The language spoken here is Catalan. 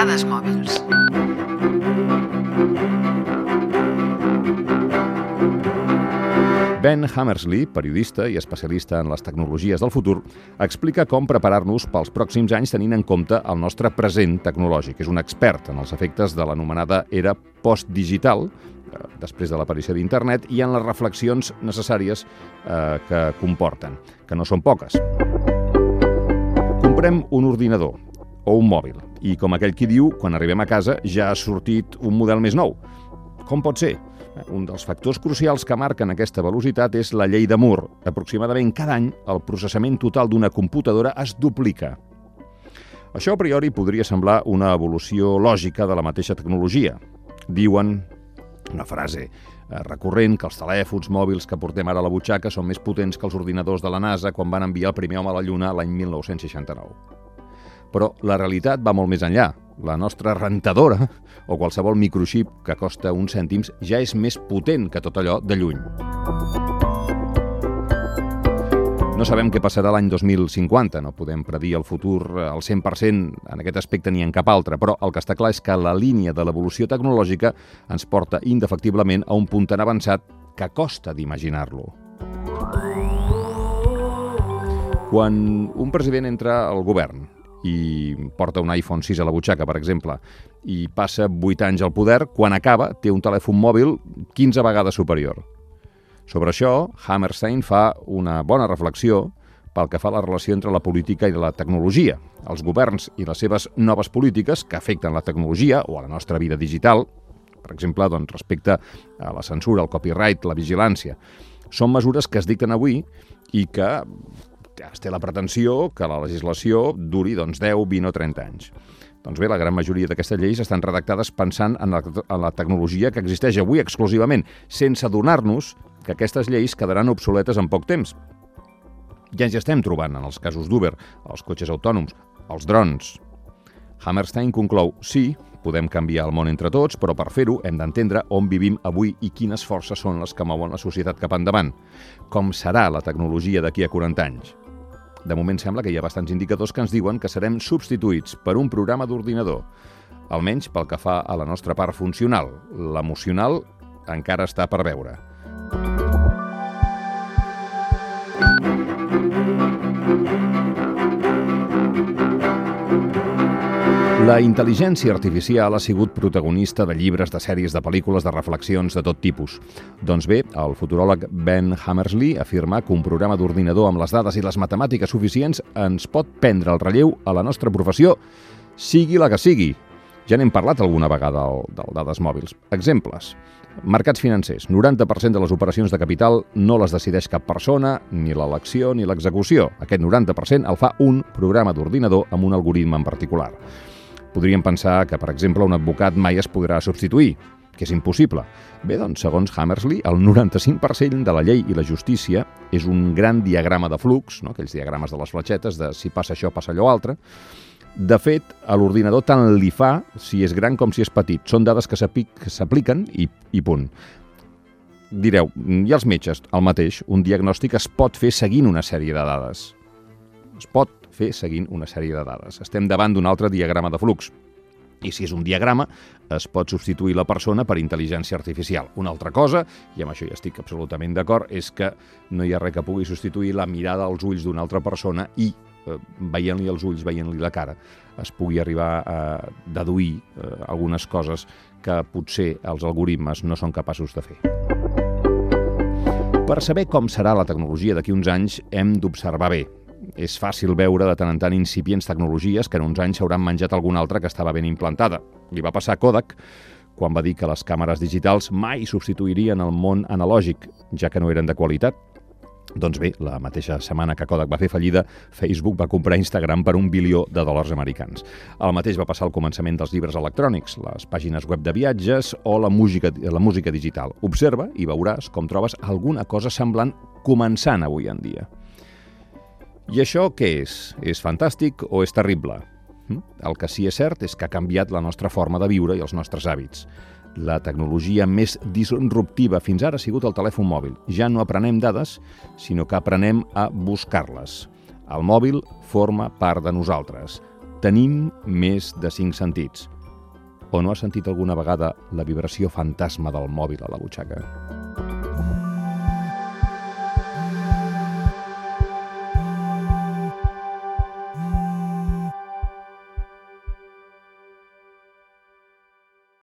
Dades mòbils. Ben Hammersley, periodista i especialista en les tecnologies del futur, explica com preparar-nos pels pròxims anys tenint en compte el nostre present tecnològic. És un expert en els efectes de l'anomenada era postdigital, eh, després de l'aparició d'internet, i en les reflexions necessàries eh, que comporten, que no són poques. Comprem un ordinador o un mòbil i, com aquell qui diu, quan arribem a casa ja ha sortit un model més nou. Com pot ser? Un dels factors crucials que marquen aquesta velocitat és la llei de Moore. Aproximadament cada any el processament total d'una computadora es duplica. Això a priori podria semblar una evolució lògica de la mateixa tecnologia. Diuen, una frase eh, recurrent, que els telèfons mòbils que portem ara a la butxaca són més potents que els ordinadors de la NASA quan van enviar el primer home a la Lluna l'any 1969. Però la realitat va molt més enllà. La nostra rentadora o qualsevol microxip que costa uns cèntims ja és més potent que tot allò de lluny. No sabem què passarà l'any 2050, no podem predir el futur al 100% en aquest aspecte ni en cap altre, però el que està clar és que la línia de l'evolució tecnològica ens porta indefectiblement a un punt tan avançat que costa d'imaginar-lo. Quan un president entra al govern i porta un iPhone 6 a la butxaca, per exemple, i passa 8 anys al poder, quan acaba té un telèfon mòbil 15 vegades superior. Sobre això, Hammerstein fa una bona reflexió pel que fa a la relació entre la política i la tecnologia. Els governs i les seves noves polítiques que afecten la tecnologia o a la nostra vida digital, per exemple, doncs, respecte a la censura, el copyright, la vigilància, són mesures que es dicten avui i que es té la pretensió que la legislació duri doncs, 10, 20 o 30 anys. Doncs bé, la gran majoria d'aquestes lleis estan redactades pensant en la, en la tecnologia que existeix avui exclusivament, sense adonar-nos que aquestes lleis quedaran obsoletes en poc temps. Ja ens estem trobant en els casos d'Uber, els cotxes autònoms, els drons. Hammerstein conclou, sí, podem canviar el món entre tots, però per fer-ho hem d'entendre on vivim avui i quines forces són les que mouen la societat cap endavant. Com serà la tecnologia d'aquí a 40 anys? De moment sembla que hi ha bastants indicadors que ens diuen que serem substituïts per un programa d'ordinador, almenys pel que fa a la nostra part funcional. L'emocional encara està per veure. La intel·ligència artificial ha sigut protagonista de llibres, de sèries, de pel·lícules, de reflexions de tot tipus. Doncs bé, el futuròleg Ben Hammersley afirma que un programa d'ordinador amb les dades i les matemàtiques suficients ens pot prendre el relleu a la nostra professió, sigui la que sigui. Ja n'hem parlat alguna vegada del, del dades mòbils. Exemples. Mercats financers. 90% de les operacions de capital no les decideix cap persona, ni l'elecció ni l'execució. Aquest 90% el fa un programa d'ordinador amb un algoritme en particular. Podríem pensar que, per exemple, un advocat mai es podrà substituir, que és impossible. Bé, doncs, segons Hammersley, el 95% de la llei i la justícia és un gran diagrama de flux, no? aquells diagrames de les fletxetes de si passa això, passa allò altre. De fet, a l'ordinador tant li fa si és gran com si és petit. Són dades que s'apliquen i, i punt. Direu, i els metges, el mateix, un diagnòstic es pot fer seguint una sèrie de dades. Es pot fer seguint una sèrie de dades. Estem davant d'un altre diagrama de flux. I si és un diagrama, es pot substituir la persona per intel·ligència artificial. Una altra cosa, i amb això ja estic absolutament d'acord, és que no hi ha res que pugui substituir la mirada als ulls d'una altra persona i, eh, veient-li els ulls, veient-li la cara, es pugui arribar a deduir eh, algunes coses que potser els algoritmes no són capaços de fer. Per saber com serà la tecnologia d'aquí uns anys, hem d'observar bé, és fàcil veure de tant en tant incipients tecnologies que en uns anys s'hauran menjat alguna altra que estava ben implantada. Li va passar a Kodak quan va dir que les càmeres digitals mai substituirien el món analògic, ja que no eren de qualitat. Doncs bé, la mateixa setmana que Kodak va fer fallida, Facebook va comprar Instagram per un bilió de dòlars americans. El mateix va passar al començament dels llibres electrònics, les pàgines web de viatges o la música, la música digital. Observa i veuràs com trobes alguna cosa semblant començant avui en dia. I això què és? És fantàstic o és terrible? Hm? El que sí és cert és que ha canviat la nostra forma de viure i els nostres hàbits. La tecnologia més disruptiva fins ara ha sigut el telèfon mòbil. Ja no aprenem dades, sinó que aprenem a buscar-les. El mòbil forma part de nosaltres. tenim més de cinc sentits. O no has sentit alguna vegada la vibració fantasma del mòbil a la butxaca?